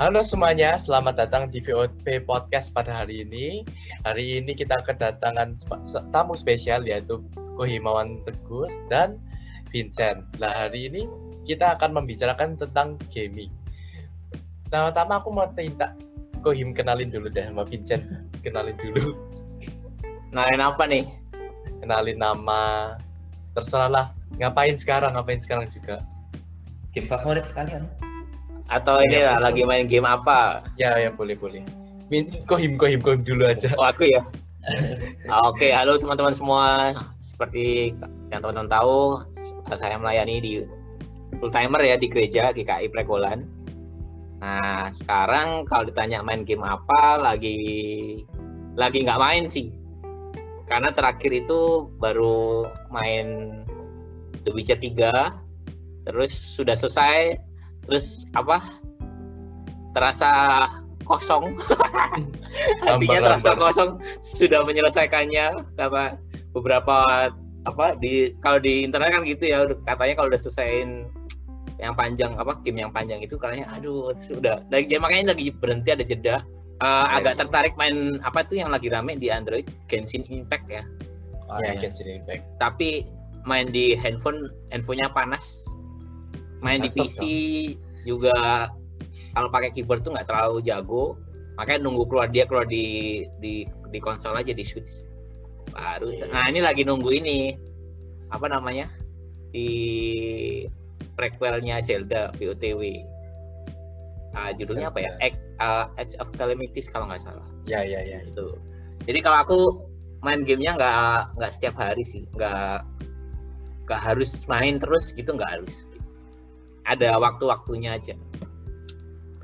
Halo semuanya, selamat datang di VOP Podcast pada hari ini. Hari ini kita kedatangan tamu spesial yaitu Kohimawan Tegus dan Vincent. Nah hari ini kita akan membicarakan tentang gaming. Pertama-tama aku mau minta Kohim kenalin dulu deh sama Vincent. Kenalin dulu. Kenalin apa nih? Kenalin nama, terserah lah. Ngapain sekarang, ngapain sekarang juga. Game favorit sekalian atau ini ya, lagi main game apa? Ya ya boleh boleh. Kohim kohim kohim dulu aja. Oh aku ya. Oke, okay, halo teman-teman semua. Seperti yang teman-teman tahu, saya melayani di full timer ya di gereja GKI Prekolan. Nah, sekarang kalau ditanya main game apa, lagi lagi nggak main sih. Karena terakhir itu baru main The Witcher 3, terus sudah selesai terus apa terasa kosong. Hatinya terasa kosong sudah menyelesaikannya. Karena beberapa apa di kalau di internet kan gitu ya katanya kalau udah selesaiin yang panjang apa game yang panjang itu katanya aduh sudah. Lagi ya, makanya lagi berhenti ada jeda. Uh, agak tertarik main apa tuh yang lagi rame di Android? Genshin Impact ya. Oh, ya Genshin Impact. Tapi main di handphone handphonenya panas main di PC dong. juga kalau pakai keyboard tuh nggak terlalu jago. Makanya nunggu keluar dia keluar di di di konsol aja di Switch. Baru yeah. nah ini lagi nunggu ini. Apa namanya? Di prequelnya Zelda BOTW uh, judulnya Zelda. apa ya? Edge, uh, Edge of Calamities kalau nggak salah. Ya ya ya itu. Jadi kalau aku main gamenya nggak nggak setiap hari sih. Nggak nggak harus main terus gitu nggak harus ada waktu-waktunya aja.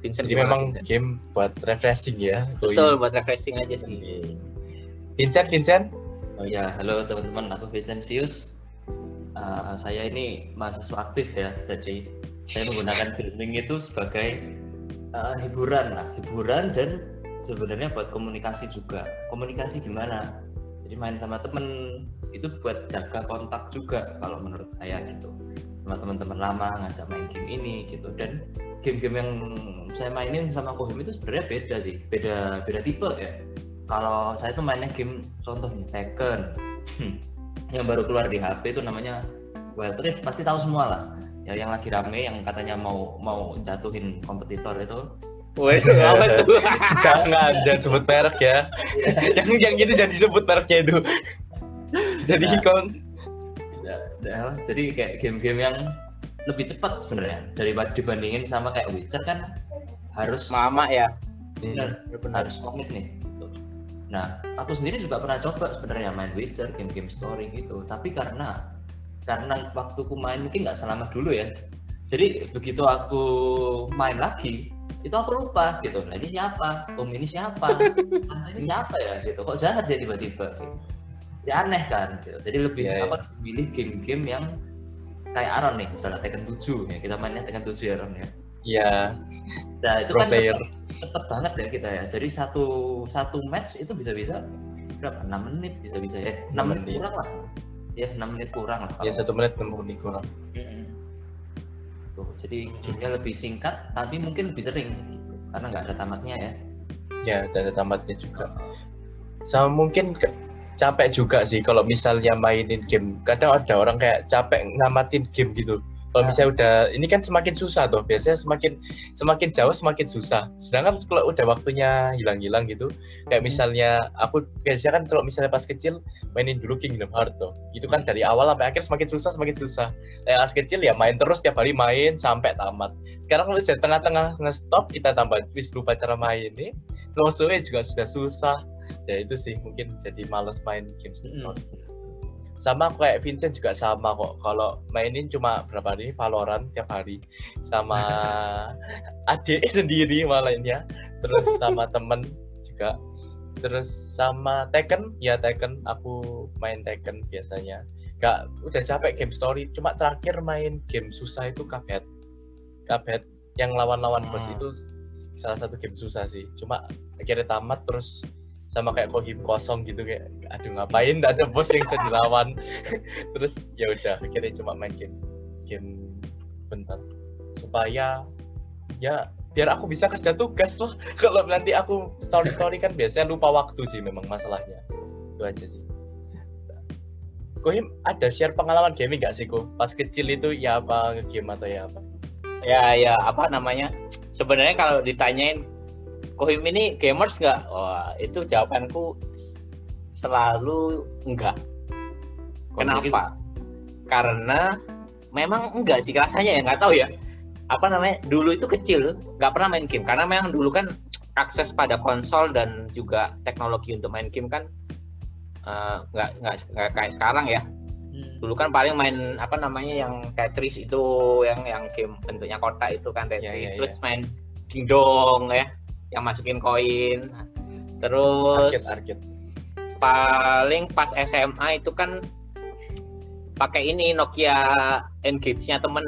Vincent Jadi memang Vincent? game buat refreshing ya. Betul, buat refreshing aja sih. Vincent, Vincent. Oh ya, halo teman-teman, aku Vincent Sius. Uh, saya ini mahasiswa aktif ya, jadi saya menggunakan gaming itu sebagai uh, hiburan lah, hiburan dan sebenarnya buat komunikasi juga. Komunikasi gimana? Jadi main sama temen itu buat jaga kontak juga kalau menurut saya gitu sama teman-teman lama ngajak main game ini gitu. Dan game-game yang saya mainin sama Kohim itu sebenarnya beda sih. Beda beda tipe ya. Kalau saya tuh mainnya game contohnya Tekken. Yang baru keluar di HP itu namanya Wild Rift. Pasti tahu semua lah. Ya yang lagi rame yang katanya mau mau jatuhin kompetitor itu. Wes, apa tuh? jangan, jangan sebut merek ya. yang yang gitu jangan disebut mereknya itu. Jadi nah, ikon jadi kayak game-game yang lebih cepat sebenarnya. Daripada dibandingin sama kayak Witcher kan harus mama ya? Benar harus komit nih. Nah aku sendiri juga pernah coba sebenarnya main Witcher game-game story gitu. Tapi karena karena waktuku main mungkin nggak selama dulu ya. Jadi begitu aku main lagi itu aku lupa gitu. Nah ini siapa? Om ini siapa? Nah, ini siapa ya gitu? Kok jahat ya tiba-tiba? gitu ya aneh kan gitu. jadi lebih yeah, apa yeah. milih game-game yang kayak Aaron nih misalnya Tekken 7 ya. Kita mainnya Tekken 7 ya Aaron ya. Iya. Nah itu Pro kan cepet, cepet banget ya kita ya. Jadi satu satu match itu bisa-bisa berapa? 6 menit bisa-bisa ya. 6, 6 menit, menit. kurang lah. Ya 6 menit kurang lah ya satu menit 6 menit kurang. Tuh jadi gamenya lebih singkat tapi mungkin lebih sering karena nggak ada tamatnya ya. Ya ada tamatnya juga. Sama mungkin capek juga sih kalau misalnya mainin game. Kadang ada orang kayak capek ngamatin game gitu. Kalau nah. misalnya udah ini kan semakin susah tuh. Biasanya semakin semakin jauh semakin susah. Sedangkan kalau udah waktunya hilang-hilang gitu, kayak hmm. misalnya aku biasanya kan kalau misalnya pas kecil mainin dulu Kingdom Hearts tuh. Itu kan dari awal sampai akhir semakin susah semakin susah. Kayak pas kecil ya main terus tiap hari main sampai tamat. Sekarang kalau sudah tengah-tengah nge-stop kita tambah wis lupa cara main nih. Terus juga sudah susah ya itu sih mungkin jadi males main game mm. sama kayak Vincent juga sama kok. Kalau mainin cuma berapa hari? Valorant tiap hari. Sama adik sendiri malainnya terus sama temen juga. Terus sama Tekken. Ya Tekken. Aku main Tekken biasanya. Gak udah capek game story. Cuma terakhir main game susah itu Cuphead. Cuphead yang lawan-lawan hmm. bos itu salah satu game susah sih. Cuma akhirnya tamat terus sama kayak kohim kosong gitu kayak aduh ngapain gak ada bos yang bisa dilawan? Terus ya udah akhirnya cuma main game game bentar. Supaya ya biar aku bisa kerja tugas loh. Kalau nanti aku story story kan biasanya lupa waktu sih memang masalahnya. Itu aja sih. Kohim ada share pengalaman gaming gak sih kok pas kecil itu ya apa game atau ya apa? Ya ya apa namanya? Sebenarnya kalau ditanyain Kohim ini gamers nggak? Wah itu jawabanku selalu enggak kenapa? Karena memang enggak sih rasanya ya nggak tahu ya. Apa namanya? Dulu itu kecil nggak pernah main game. Karena memang dulu kan akses pada konsol dan juga teknologi untuk main game kan eh, nggak uh, nggak kayak sekarang ya. Hmm. dulu kan paling main apa namanya yang Tetris itu yang yang game bentuknya kotak itu kan Tetris. ya, ya, terus ya. main dingdong ya yang masukin koin. Terus arcade, arcade. paling pas SMA itu kan pakai ini Nokia Engage-nya temen.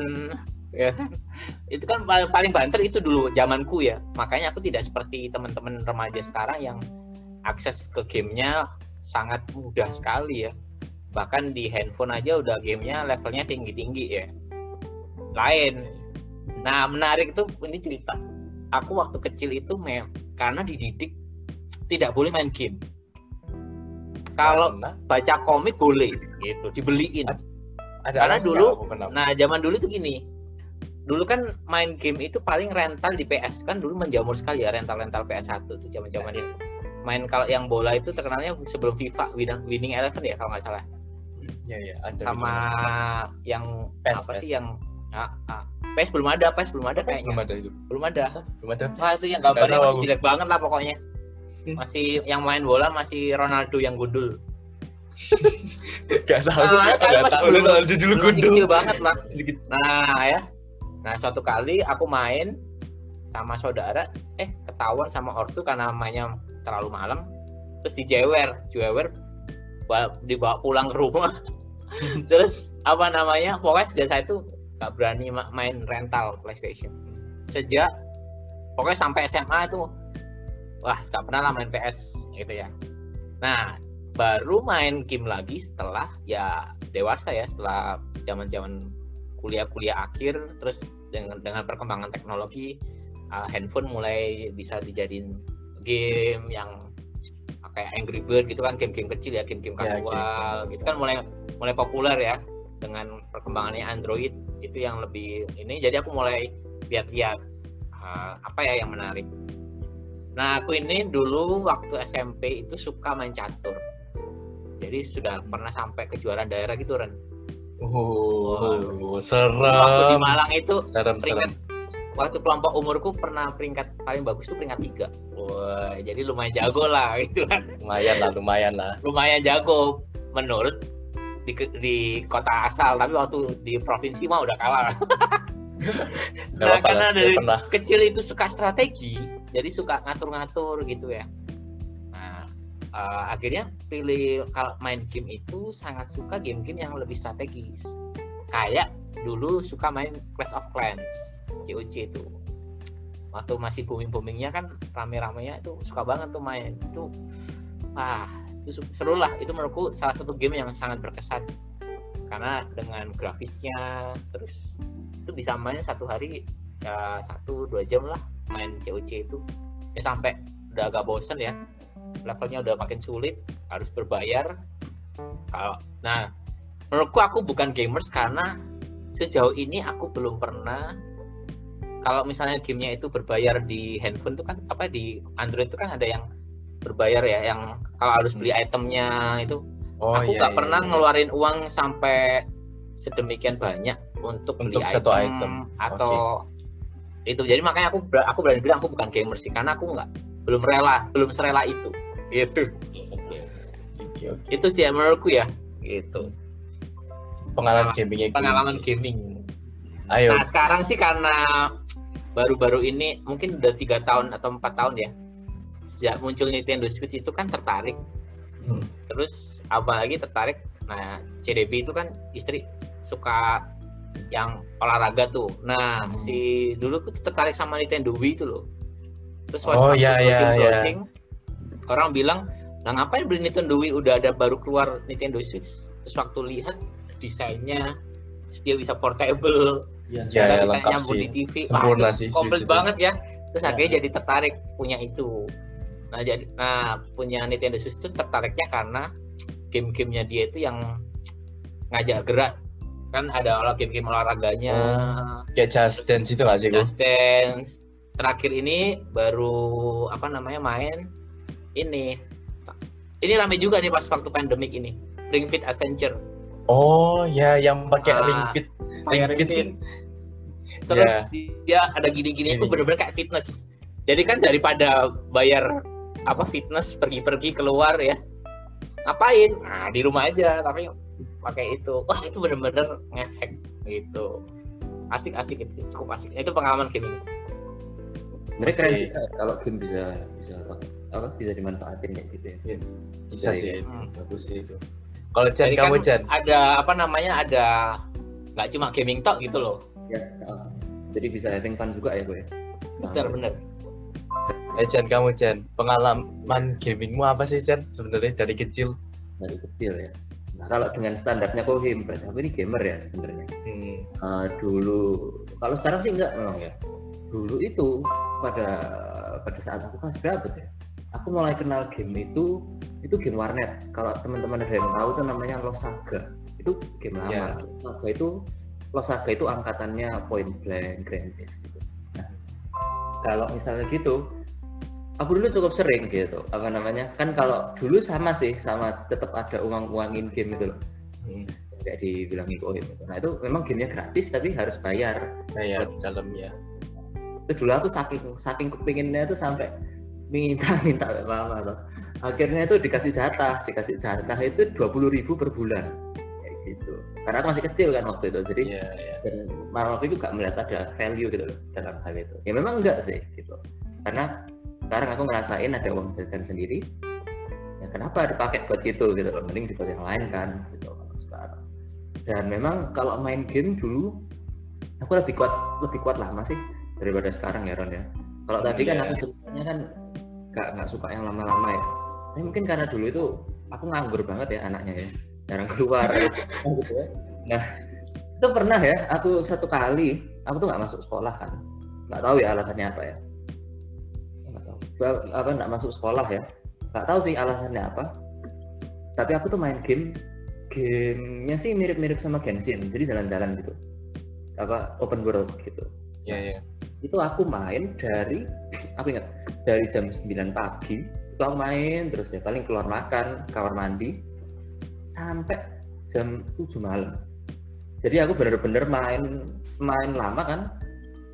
Ya itu kan paling banter itu dulu zamanku ya. Makanya aku tidak seperti teman-teman remaja sekarang yang akses ke gamenya sangat mudah sekali ya. Bahkan di handphone aja udah gamenya levelnya tinggi-tinggi ya. Lain. Nah menarik itu ini cerita aku waktu kecil itu mem karena dididik tidak boleh main game kalau baca komik boleh gitu dibeliin ada karena dulu nah zaman dulu tuh gini dulu kan main game itu paling rental di PS kan dulu menjamur sekali ya rental-rental PS1 tuh zaman-zaman itu. Main kalau yang bola itu terkenalnya sebelum FIFA Winning Eleven ya kalau nggak salah. Iya iya ada. Sama yang PS, apa PS. sih yang ah, ah. PS belum ada, PS belum ada kayaknya. Belum ada itu. Belum ada. Belum ada. Wah, itu yang gambarnya masih jelek banget lah pokoknya. Hmm. Masih yang main bola masih Ronaldo yang gundul. gak tahu, nah, gak tahu Ronaldo dulu gundul. Kecil banget lah. Nah ya, Nah suatu kali aku main sama saudara, eh ketahuan sama ortu karena mainnya terlalu malam, terus dijewer, jewer, dibawa pulang ke rumah. terus apa namanya, pokoknya sejak saya itu nggak berani main rental PlayStation. Sejak pokoknya sampai SMA itu, wah nggak pernah lah main PS gitu ya. Nah baru main game lagi setelah ya dewasa ya setelah zaman zaman kuliah-kuliah akhir terus dengan dengan perkembangan teknologi uh, handphone mulai bisa dijadiin game yang kayak Angry Bird gitu kan game-game kecil ya game-game kasual ya, gitu kan mulai mulai populer ya dengan perkembangannya Android itu yang lebih ini jadi aku mulai lihat-lihat uh, apa ya yang menarik nah aku ini dulu waktu SMP itu suka main catur jadi sudah pernah sampai kejuaraan daerah gitu Ren Oh, serem. Waktu di Malang itu serem, peringkat, serem. Waktu kelompok umurku pernah peringkat paling bagus tuh peringkat tiga. Wah, jadi lumayan jago lah gitu kan. Lumayan lah, lumayan lah. Lumayan jago menurut di, di kota asal, tapi waktu di provinsi mah udah kalah. nah, karena dari pernah. kecil itu suka strategi, jadi suka ngatur-ngatur gitu ya uh, akhirnya pilih kalau main game itu sangat suka game-game yang lebih strategis kayak dulu suka main Clash of Clans COC itu waktu masih booming boomingnya kan rame-ramenya itu suka banget tuh main itu wah seru lah. Itu menurutku salah satu game yang sangat berkesan. Karena dengan grafisnya terus itu bisa main satu hari ya satu dua jam lah main COC itu. Ya sampai udah agak bosen ya. Levelnya udah makin sulit harus berbayar. Kalau nah menurutku aku bukan gamers karena sejauh ini aku belum pernah kalau misalnya gamenya itu berbayar di handphone itu kan apa di Android itu kan ada yang berbayar ya yang kalau harus beli itemnya itu. Oh, aku iya, nggak iya, pernah iya. ngeluarin uang sampai sedemikian banyak untuk, untuk beli satu item, item. atau okay. itu. Jadi makanya aku aku berani bilang aku bukan gamer sih karena aku nggak belum rela belum serela itu. Itu okay, okay. itu sih ya menurutku ya gitu. Pengalaman gaming pengalaman gaming. Ayo. Nah sekarang sih karena baru-baru ini mungkin udah tiga tahun atau empat tahun ya sejak muncul Nintendo Switch itu kan tertarik. Hmm. terus apalagi tertarik nah CDB itu kan istri suka yang olahraga tuh. Nah hmm. si dulu tuh tertarik sama Nintendo Wii itu loh. Terus oh, iya, iya, browsing, browsing iya. orang bilang nah ngapain beli Nintendo Wii? Udah ada baru keluar Nintendo Switch. Terus waktu lihat desainnya dia bisa portable. Ya, ya, ya lengkap sih. di TV sempurna Wah, sih komplit banget ya. Terus Ya. akhirnya jadi tertarik punya itu nah jadi nah punya Nintendo Switch itu tertariknya karena game-gamenya dia itu yang ngajak gerak kan ada olah game-game olahraganya Kayak Just Dance itu nggak sih? Just Dance terakhir ini baru apa namanya main ini ini rame juga nih pas waktu pandemik ini Ring Fit Adventure Oh, ya yang pakai Ah, ring fit. Ring Ring Fit. Fit. terus Ya. dia ada gini-gini itu bener-bener kayak fitness jadi kan daripada bayar apa fitness pergi-pergi keluar ya ngapain nah di rumah aja tapi pakai itu wah itu bener-bener ngefek gitu asik-asik itu cukup asik itu pengalaman gaming Mereka keren juga kalau game bisa bisa apa, apa bisa dimanfaatin kayak gitu ya. Bisa Iya, sih, iya. itu. Hmm. bagus sih itu. Kalau Jan, Jadi kamu kan Jan? ada apa namanya ada nggak cuma gaming talk gitu loh Ya, uh, jadi bisa having fun juga ya gue. bener-bener Eh, Jan, kamu Jan. Pengalaman gamingmu apa sih Jan? Sebenarnya dari kecil. dari kecil ya. Nah, kalau dengan standarnya Kohim, berarti aku ini gamer ya sebenarnya. Hmm. Uh, dulu, kalau sekarang sih enggak memang ya. Dulu itu pada pada saat aku kelas berapa ya? Aku mulai kenal game itu itu game warnet. Kalau teman-teman ada yang tahu itu namanya Losaga. Itu game lama. Ya. Losaga itu Losaga itu angkatannya Point Blank, Grand Theft gitu. Nah, kalau misalnya gitu, aku dulu cukup sering gitu. Apa namanya? Kan kalau dulu sama sih, sama tetap ada uang-uangin game itu loh. Hmm. Kayak dibilangin koin gitu. Nah itu memang gamenya gratis tapi harus bayar. Kayak dalamnya. Itu dulu aku saking saking kepinginnya itu sampai minta minta lama tuh. Akhirnya itu dikasih jatah, dikasih jatah itu dua puluh ribu per bulan kayak gitu. Karena aku masih kecil kan waktu itu, jadi Iya, iya. dan malah waktu itu gak melihat ada value gitu loh dalam hal itu. Ya memang enggak sih gitu. Karena sekarang aku ngerasain ada uang jajan sendiri. Ya kenapa dipakai buat gitu gitu loh. Mending dibuat yang lain kan gitu kalau sekarang. Dan memang kalau main game dulu aku lebih kuat lebih kuat lama sih daripada sekarang ya Ron ya. Kalau tadi kan Iya. aku ceritanya kan gak nggak suka yang lama-lama ya. Tapi mungkin karena dulu itu aku nganggur banget ya anaknya ya. Jarang keluar gitu ya. Nah, itu pernah ya aku satu kali aku tuh nggak masuk sekolah kan nggak tahu ya alasannya apa ya apa nggak masuk sekolah ya. Nggak tahu sih alasannya apa. Tapi aku tuh main game gamenya sih mirip-mirip sama Genshin jadi jalan-jalan gitu. Apa open world gitu. Iya, iya. itu aku main dari aku ingat dari jam 9 pagi itu aku main terus ya paling keluar makan kamar mandi sampai jam 7 malam. Jadi aku bener-bener main main lama kan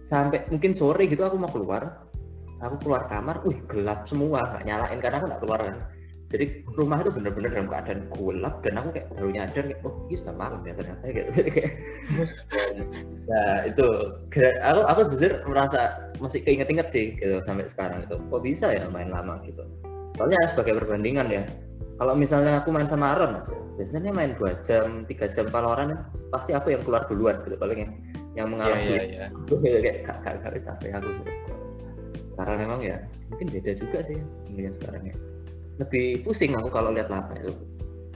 sampai mungkin sore gitu aku mau keluar aku keluar kamar wih gelap semua nggak nyalain karena aku nggak keluar kan. Jadi rumah itu bener-bener dalam keadaan gelap dan aku kayak baru nyadar kayak oh ini sudah malam ya ternyata gitu. Jadi kayak nah itu aku aku jujur merasa masih keinget-inget sih gitu sampai sekarang itu. Kok bisa ya main lama gitu. Soalnya sebagai perbandingan ya kalau misalnya aku main sama Aaron mas biasanya main dua jam tiga jam Valorant pasti aku yang keluar duluan gitu paling yang yang Iya, mengalami iya, iya. aku kayak gak gak gak bisa sampai aku gitu. Karena memang ya mungkin beda juga sih dengan sekarang ya lebih pusing aku kalau lihat lama itu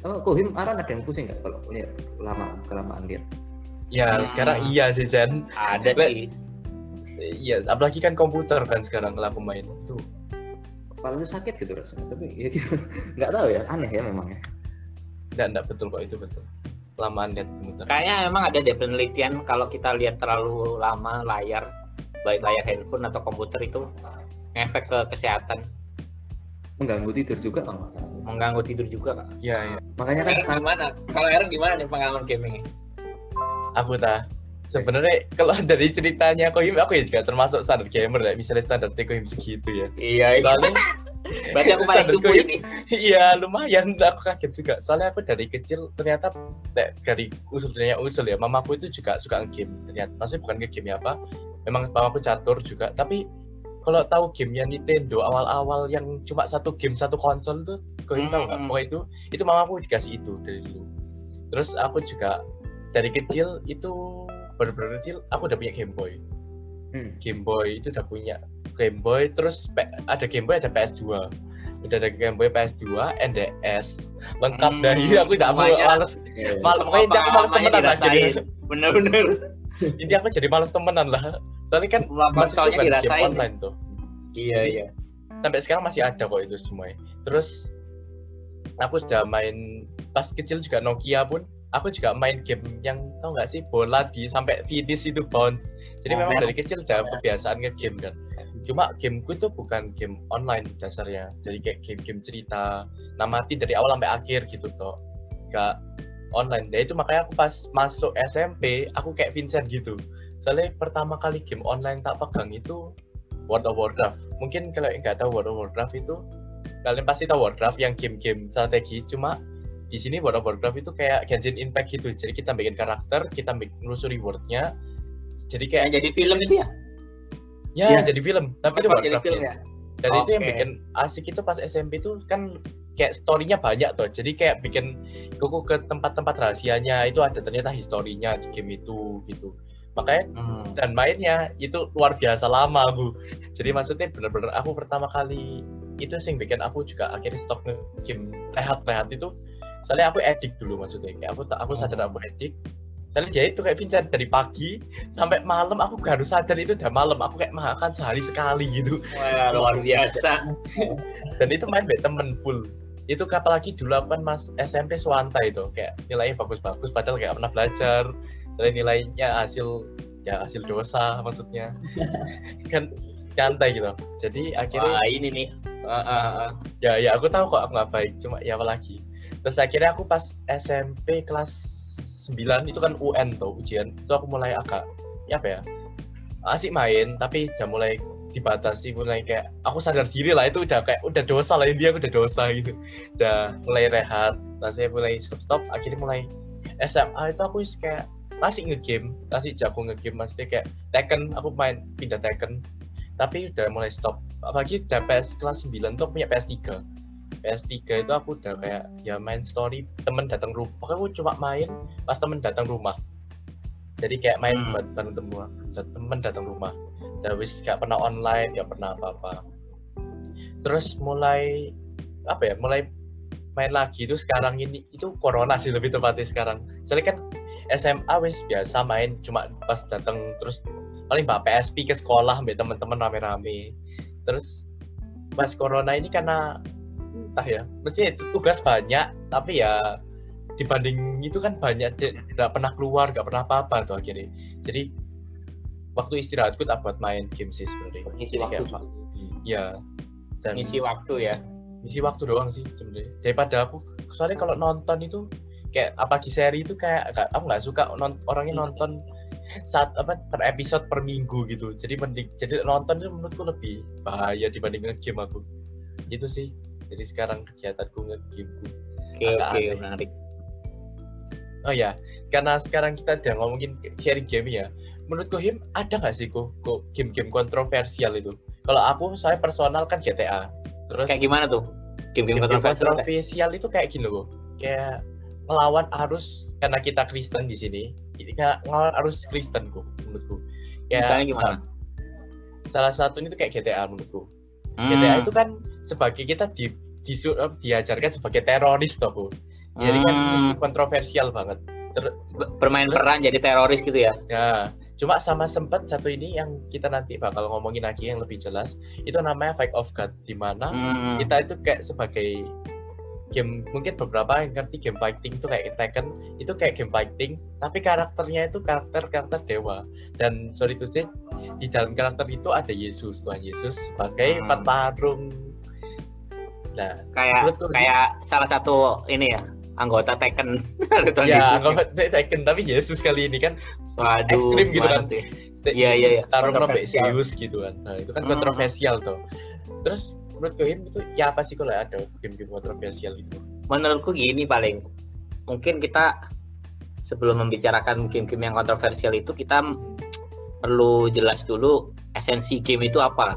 Oh, Kohim, Aran ada yang pusing nggak kalau lihat lama kelamaan lihat? Ya, Hmm. sekarang iya sih Jan. ada Le- sih Iya, apalagi kan komputer kan sekarang kalau aku main. Tuh. Kepalanya sakit gitu rasanya, tapi ya gitu nggak tahu ya, aneh ya memang ya. Enggak, enggak betul kok itu betul. Lamaan lihat komputer. kayaknya emang ada deh penelitian kalau kita lihat terlalu lama layar baik layar handphone atau komputer itu efek ke kesehatan Mengganggu tidur juga kalau salah. mengganggu tidur juga kak. Iya, iya. Makanya kan Aaron sekarang gimana? Kalau Aaron gimana nih pengalaman gaming? Aku tak. Sebenarnya kalau dari ceritanya Kohim, aku ya juga termasuk standar gamer ya. Misalnya standar Kohim segitu ya. Iya, Soalnya berarti aku paling Kohim- ini. Iya lumayan, aku kaget juga. Soalnya aku dari kecil ternyata dari usul ternyata usul ya, mamaku itu juga suka game. Ternyata maksudnya bukan ke game apa, memang mamaku catur juga. Tapi kalau tahu gamenya Nintendo awal-awal yang cuma satu game satu konsol tuh, kau tahu nggak? Hmm. Pokoknya itu, itu mamaku dikasih itu dari dulu. Terus aku juga dari kecil itu bener-bener kecil, aku udah punya Game Boy. Hmm. Game Boy itu udah punya Game Boy terus ada Game Boy ada PS2 udah ada Game Boy PS2 NDS lengkap Hmm, dari aku tidak mau males ya, malas Semua pokoknya aku males pengalamannya temenan dirasain. Bener-bener. Intinya aku jadi males temenan lah. Soalnya kan Semua Mas, itu konsolnya bukan game dirasain. online tuh. Iya Jadi, iya. sampai sekarang masih ada kok itu semua terus aku sudah main pas kecil juga Nokia pun aku juga main game yang tau nggak sih bola di sampai finish itu bounce. Jadi Oh, memang dari kecil udah kebiasaan nge-game kan. Cuma gameku itu bukan game online dasarnya. Jadi kayak game-game cerita namati dari awal sampai akhir gitu toh gak online ya itu makanya aku pas masuk SMP aku kayak Vincent gitu soalnya pertama kali game online tak pegang itu World of Warcraft mungkin kalau nggak tahu World of Warcraft itu kalian pasti tahu Warcraft yang game-game strategi cuma di sini World of Warcraft itu kayak Genshin Impact gitu jadi kita bikin karakter kita bikin nelusuri wordnya jadi kayak Yang jadi film itu ya? ya Iya. jadi film tapi itu Sempat jadi Warcraft film ya. ya? dan itu yang bikin asik itu pas SMP itu kan kayak story-nya banyak tuh. Jadi kayak bikin kuku ke tempat-tempat rahasianya. Itu ada ternyata historinya di game itu gitu. Makanya Hmm. dan mainnya itu luar biasa lama bu. Jadi maksudnya bener-bener aku pertama kali itu sih yang bikin aku juga akhirnya stop game rehat-rehat itu soalnya aku edik dulu maksudnya. Kayak aku aku sadar aku edik. Soalnya jadi itu kayak Vincent dari pagi sampai malam aku gak harus sadar itu udah malam. Aku kayak makan sehari sekali gitu. Wah, luar biasa. dan itu main baik temen full itu apalagi dulu aku kan mas SMP Swanta itu kayak nilainya bagus-bagus padahal kayak pernah belajar. Dan nilainya hasil ya hasil dosa maksudnya. Kan nyantai gitu. Jadi akhirnya Wah, ini nih. Ah, ah, ah. ya ya aku tahu kok aku nggak baik cuma ya apalagi terus akhirnya aku pas SMP kelas 9 itu kan UN tuh ujian. Itu aku mulai agak ya apa ya asik main tapi udah mulai dibatasi mulai kayak aku sadar diri lah itu udah kayak udah dosa lah intinya aku udah dosa gitu. Udah mulai rehat nah saya mulai stop stop akhirnya mulai SMA itu aku is kayak masih ngegame masih jago ngegame maksudnya kayak Tekken aku main pindah Tekken. Tapi udah mulai stop apalagi udah PS kelas 9 tuh punya PS3 PS3 itu aku udah kayak ya main story temen datang rumah pokoknya aku cuma main pas temen datang rumah. Jadi kayak main Hmm. buat bareng temen temen datang rumah dan wis gak pernah online gak pernah apa-apa. Terus mulai apa ya mulai main lagi. Itu sekarang ini itu corona sih lebih tepatnya sekarang. Soalnya kan SMA wis biasa main cuma pas datang terus paling bawa PSP ke sekolah ambil teman-teman rame-rame. Terus pas corona ini karena entah ya mesti tugas banyak tapi ya dibanding itu kan banyak tidak pernah keluar nggak pernah apa-apa tuh akhirnya. Jadi waktu istirahatku tak buat main game sih sebenarnya. Ngisi Jadi waktu, kayak- ya dan Ngisi waktu ya. isi waktu doang sih sebenarnya. Daripada aku soalnya kalau nonton itu kayak apalagi seri itu kayak nggak- aku nggak suka non, orangnya nonton saat apa per episode per minggu gitu. Jadi mending jadi nonton itu menurutku lebih bahaya dibanding nge-game aku. Itu sih. Jadi sekarang kegiatanku nge-game Oke Agak oke menarik. oh ya karena sekarang kita udah ngomongin sharing game ya menurutku him ada nggak sih kok game-game kontroversial itu kalau aku saya personal kan GTA terus Kayak gimana tuh? Game-game Game kontroversial. kontroversial itu kayak gini loh kayak ngelawan arus karena kita Kristen di sini jadi kayak ngelawan arus Kristen kok menurutku kayak Misalnya gimana? salah satunya itu kayak GTA menurutku Hmm. GTA itu kan sebagai kita di, disu- eh, diajarkan sebagai teroris toh Bu. jadi kan Hmm. kontroversial banget Be- bermain Terus? peran jadi teroris gitu ya? ya cuma sama sempet satu ini yang kita nanti bakal ngomongin lagi yang lebih jelas itu namanya Fight of God di mana Hmm. kita itu kayak sebagai game mungkin beberapa yang ngerti game fighting itu kayak Tekken itu kayak game fighting tapi karakternya itu karakter karakter dewa dan sorry to say di dalam karakter itu ada Yesus Tuhan Yesus sebagai Hmm. petarung nah kayak menurutku kayak salah satu ini ya anggota Tekken ya nggak Tekken tapi Yesus kali ini kan Waduh, ekstrim gitu kan. ya? Iya, iya, iya. tarung sampai serius gitu kan nah itu kan Hmm. kontroversial tuh terus menurut Him itu ya apa sih kalau ada game-game kontroversial itu Menurutku gini paling mungkin kita sebelum membicarakan game-game yang kontroversial itu kita perlu jelas dulu esensi game itu apa.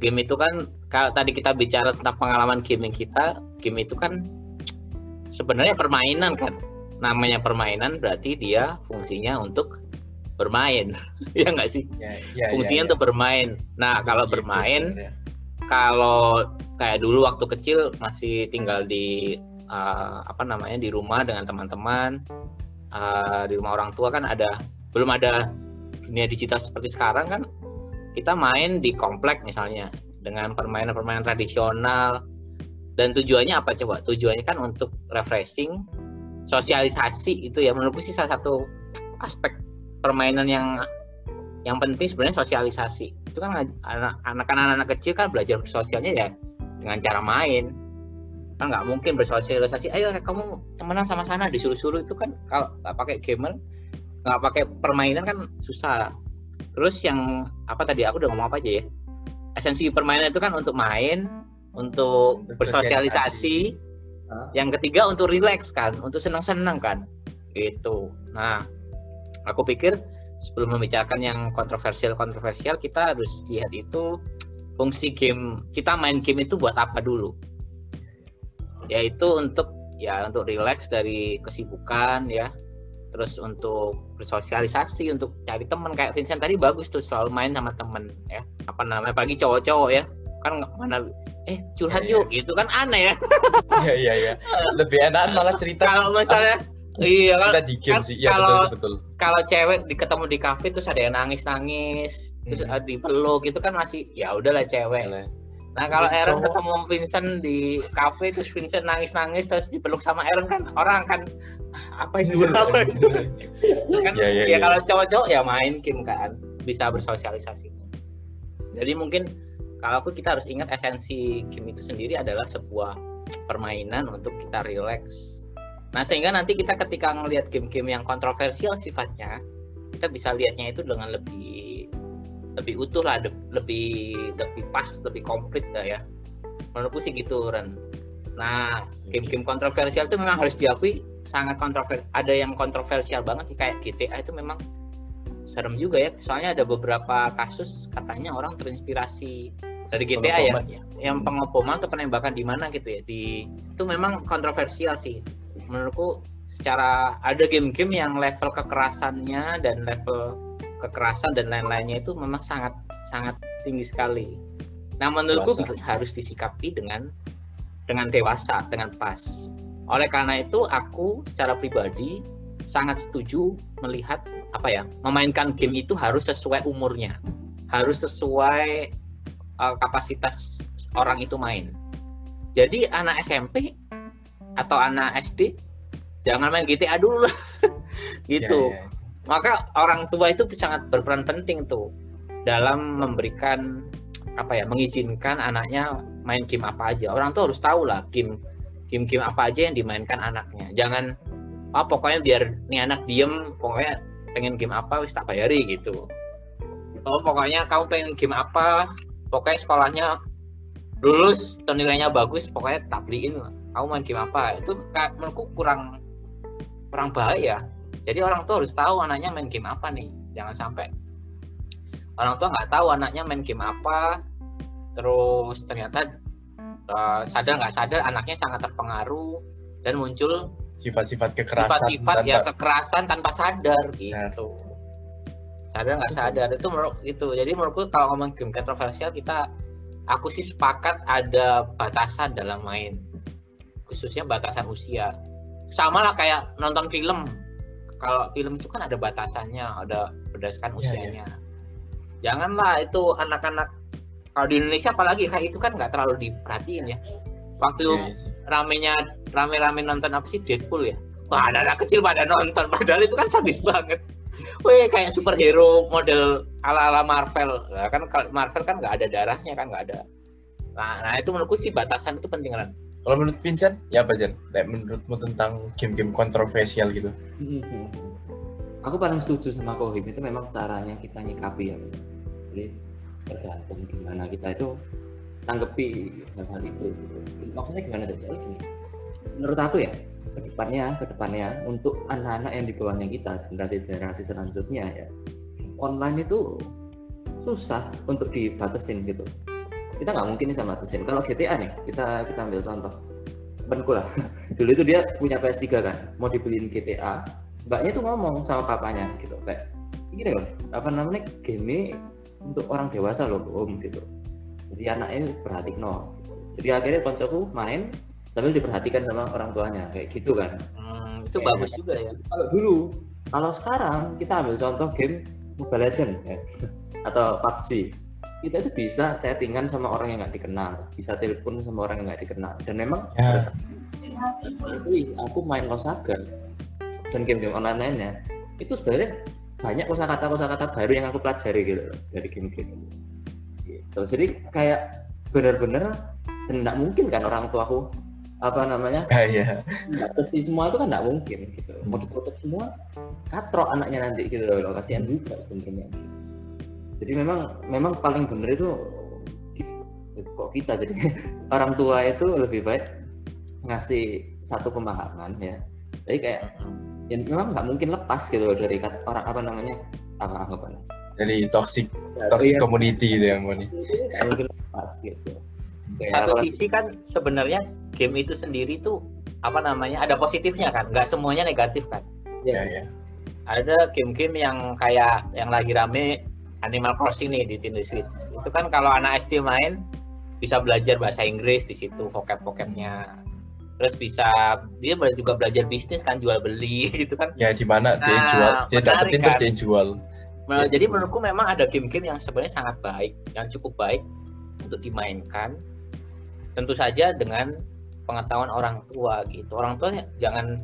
Game itu kan kalau tadi kita bicara tentang pengalaman gaming kita, game itu kan sebenarnya permainan kan. Namanya permainan berarti dia fungsinya untuk bermain. ya nggak sih? ya, ya, Fungsinya ya, ya. untuk bermain. Nah, kalau Gitu bermain kalau kayak dulu waktu kecil masih tinggal di uh, apa namanya di rumah dengan teman-teman uh, di rumah orang tua kan ada belum ada dunia digital seperti sekarang kan kita main di komplek misalnya dengan permainan-permainan tradisional dan tujuannya apa coba? Tujuannya kan untuk refreshing sosialisasi itu ya. Menurutku sih salah satu aspek permainan yang yang penting sebenarnya sosialisasi. Itu kan anak-anak kecil kan belajar sosialnya ya dengan cara main. Kan nggak mungkin bersosialisasi ayo kamu temenan sama sana. Disuruh-suruh itu kan kalau nggak pakai gamer nggak pakai permainan kan susah. Terus yang apa tadi aku udah ngomong apa aja ya? Esensi permainan itu kan untuk main untuk bersosialisasi. yang ketiga untuk relax kan? Untuk senang-senang kan? Gitu. Nah aku pikir sebelum membicarakan yang kontroversial kontroversial kita harus lihat itu fungsi game. Kita main game itu buat apa dulu? Yaitu untuk ya untuk relax dari kesibukan ya. Terus untuk bersosialisasi untuk cari teman. Kayak Vincent tadi bagus tuh selalu main sama temen ya. Apa namanya? Pagi cowok-cowok ya kan mana eh curhat ya, yuk ya. gitu kan aneh ya. Iya iya iya. Lebih enak malah cerita. Kalau misalnya iya kan, di game kan sih. Ya, kalau betul, betul. kalau cewek di, ketemu di kafe terus ada yang nangis nangis hmm. terus dipeluk gitu kan masih ya udahlah cewek. Lah Nah kalau Aaron ketemu Vincent di cafe terus Vincent nangis-nangis terus dipeluk sama Aaron kan orang kan apa itu iya, apa itu kan ya, ya, ya, ya kalau cowok-cowok ya main game kan bisa bersosialisasi. Jadi mungkin kalau aku kita harus ingat esensi game itu sendiri adalah sebuah permainan untuk kita relax. Nah sehingga nanti kita ketika ngelihat game-game yang kontroversial sifatnya kita bisa lihatnya itu dengan lebih lebih utuh lah lebih lebih pas lebih komplit lah ya. Menurutku sih gitu Ren. Nah game-game kontroversial itu memang harus diakui sangat kontroversial ada yang kontroversial banget sih kayak GTA itu memang serem juga ya. Soalnya ada beberapa kasus katanya orang terinspirasi dari GTA ya, ya yang pengopoman atau penembakan di mana gitu ya di itu memang kontroversial sih menurutku secara ada game-game yang level kekerasannya dan level kekerasan dan lain-lainnya itu memang sangat sangat tinggi sekali. Nah menurutku dewasa. harus disikapi dengan dengan dewasa, dengan pas. Oleh karena itu aku secara pribadi sangat setuju melihat apa ya memainkan game itu harus sesuai umurnya, harus sesuai uh, kapasitas orang itu main. Jadi anak SMP atau anak SD jangan main GTA dulu lah, gitu. Ya, ya maka orang tua itu sangat berperan penting tuh dalam memberikan apa ya mengizinkan anaknya main game apa aja. Orang tuh harus tahu lah game game game apa aja yang dimainkan anaknya. Jangan ah oh, pokoknya biar nih anak diem pokoknya pengen game apa wis tak bayari gitu. Oh pokoknya kamu pengen game apa pokoknya sekolahnya lulus atau nilainya bagus pokoknya tak beliin kamu main game apa? Itu menurutku kurang kurang bahaya jadi orang tua harus tahu anaknya main game apa nih. Jangan sampai orang tua nggak tahu anaknya main game apa, terus ternyata uh, sadar nggak sadar anaknya sangat terpengaruh dan muncul sifat-sifat kekerasan, sifat-sifat ya kekerasan tanpa sadar gitu. Sadar nggak sadar itu menurut itu. Jadi menurutku kalau ngomong game kontroversial kita aku sih sepakat ada batasan dalam main khususnya batasan usia sama lah kayak nonton film kalau film itu kan ada batasannya, ada berdasarkan iya, usianya. Ya, ya. Janganlah itu anak-anak kalau di Indonesia apalagi kayak itu kan nggak terlalu diperhatiin ya. Waktu ya, ya. ramenya rame-rame nonton apa sih Deadpool ya? Wah, ada anak kecil pada nonton, padahal itu kan sadis banget. Wih, kayak superhero model ala-ala Marvel. Nah, kan Marvel kan nggak ada darahnya kan nggak ada. Nah, nah itu menurutku sih batasan itu penting kan. Kalau menurut Vincent, ya apa Jan? Kayak menurutmu tentang game-game kontroversial gitu? Hmm. Aku paling setuju sama Kohim itu memang caranya kita nyikapi ya. Jadi tergantung gimana kita itu tanggepi hal-hal itu. Gitu. Maksudnya gimana saja? Gini. Menurut aku ya, ke depannya, ke depannya untuk anak-anak yang di bawahnya kita, generasi-generasi selanjutnya ya, online itu susah untuk dibatasin gitu. Kita nggak mungkin sama batasin. Kalau GTA nih kita kita ambil contoh. Temanku lah. Dulu itu dia punya PS3 kan mau dibeliin GTA mbaknya tuh ngomong sama papanya gitu. Kayak gini loh apa namanya game untuk orang dewasa loh om gitu. Jadi anaknya perhatiin no jadi akhirnya koncoku main sambil diperhatikan sama orang tuanya kayak gitu kan hmm, itu kayak bagus juga ya kalau dulu kalau sekarang kita ambil contoh game Mobile Legend ya, atau PUBG kita itu bisa chattingan sama orang yang nggak dikenal, bisa telepon sama orang yang nggak dikenal. Dan memang Ya. itu aku main Losaga dan game-game online lainnya itu sebenarnya banyak kosakata kosakata baru yang aku pelajari gitu loh, dari game-game itu. gitu. Jadi kayak benar-benar dan nggak mungkin kan orang tuaku apa namanya? Ah, iya. pasti semua itu kan nggak mungkin gitu. Mau ditutup semua katrok anaknya nanti gitu loh. Kasihan juga sebenarnya. Jadi memang memang paling bener itu kok kita jadi orang tua itu lebih baik ngasih satu pemahaman ya. Jadi kayak ya memang nggak mungkin lepas gitu loh dari orang apa namanya apa anggapan Jadi toxic toxic Iya, community itu yang mau nih. mungkin lepas gitu Satu sisi kan sebenarnya game itu sendiri tuh apa namanya ada positifnya kan, nggak semuanya negatif kan. Ya, ya, ya. Ada game-game yang kayak yang lagi rame Animal Crossing nih di Nintendo Switch. Itu kan kalau anak SD main bisa belajar bahasa Inggris di situ vocab-vocabnya. Terus bisa dia juga belajar bisnis kan jual beli gitu kan. Ya di mana dia Nah, jual, dia dapetin terus kan? dia jual. Nah, Iya. jadi menurutku memang ada game-game yang sebenarnya sangat baik, yang cukup baik untuk dimainkan. Tentu saja dengan pengetahuan orang tua gitu. Orang tua jangan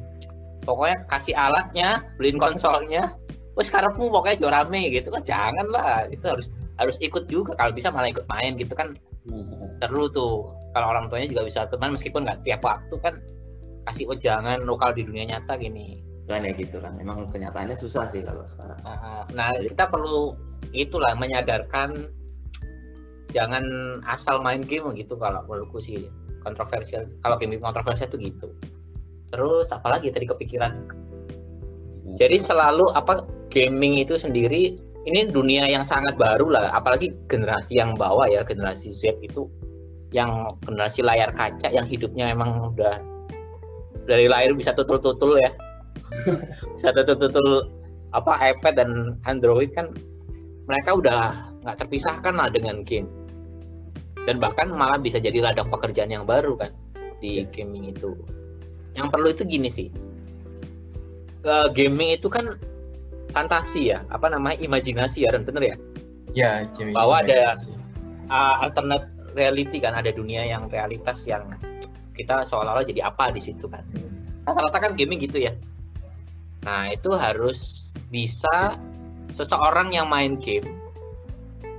pokoknya kasih alatnya, beliin konsolnya. Wes karepmu pokoknya jual rame gitu kan jangan lah. Itu harus harus ikut juga kalau bisa malah ikut main gitu kan Hmm. seru tuh. Kalau orang tuanya juga bisa teman meskipun nggak tiap waktu kan kasih wejangan lokal di dunia nyata gini. kan ya gitu kan memang kenyataannya susah sih kalau sekarang Nah, Nah, kita perlu itulah menyadarkan jangan asal main game gitu kalau menurutku sih kontroversial. Kalau game kontroversial itu gitu. Terus apalagi tadi kepikiran. Jadi selalu apa gaming itu sendiri ini dunia yang sangat baru lah, apalagi generasi yang bawah ya, generasi Z itu yang generasi layar kaca yang hidupnya emang udah dari lahir bisa tutul-tutul ya. bisa tutul-tutul apa iPad dan Android kan mereka udah nggak terpisahkan lah dengan game dan bahkan malah bisa jadi ladang pekerjaan yang baru kan di gaming itu. Yang perlu itu gini sih. Eh, gaming itu kan fantasi ya apa namanya imajinasi ya Ren bener ya? Ya, Jimmy. Bahwa ada- uh, alternate reality kan ada dunia yang realitas yang kita seolah-olah jadi apa di situ kan. Rata-rata kan gaming gitu ya. Nah itu harus bisa seseorang yang main game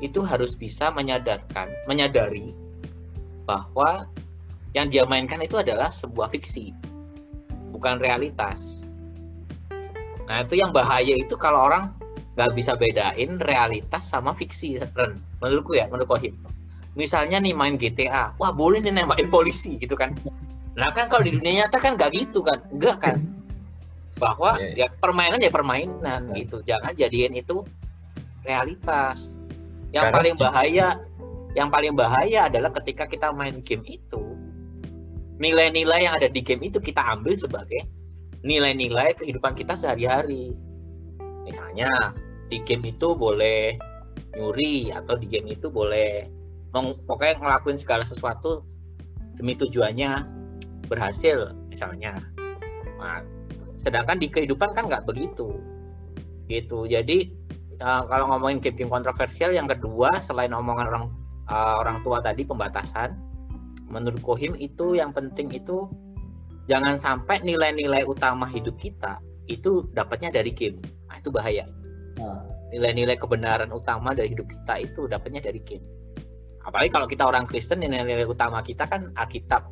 itu harus bisa menyadarkan menyadari bahwa yang dia mainkan itu adalah sebuah fiksi bukan realitas. Nah itu yang bahaya itu kalau orang nggak bisa bedain realitas sama fiksi Ren. menurutku ya menurut Kohim. Misalnya nih main GTA wah boleh nih nembakin polisi gitu kan. Nah kan kalau di dunia nyata kan nggak gitu kan. Enggak kan. Bahwa Iya, ya permainan ya permainan gitu. Jangan jadiin itu realitas yang Karena paling bahaya yang paling bahaya adalah ketika kita main game itu nilai-nilai yang ada di game itu kita ambil sebagai nilai-nilai kehidupan kita sehari-hari. Misalnya di game itu boleh nyuri atau di game itu boleh meng- pokoknya ngelakuin segala sesuatu demi tujuannya berhasil misalnya. Nah, sedangkan di kehidupan kan nggak begitu. Gitu. Jadi uh, kalau ngomongin game-game kontroversial yang kedua selain omongan orang uh, orang tua tadi pembatasan menurut Kohim itu yang penting itu jangan sampai nilai-nilai utama hidup kita itu dapatnya dari game nah, itu bahaya Nah, nilai-nilai kebenaran utama dari hidup kita itu dapatnya dari game. Apalagi kalau kita orang Kristen nilai-nilai utama kita kan Alkitab.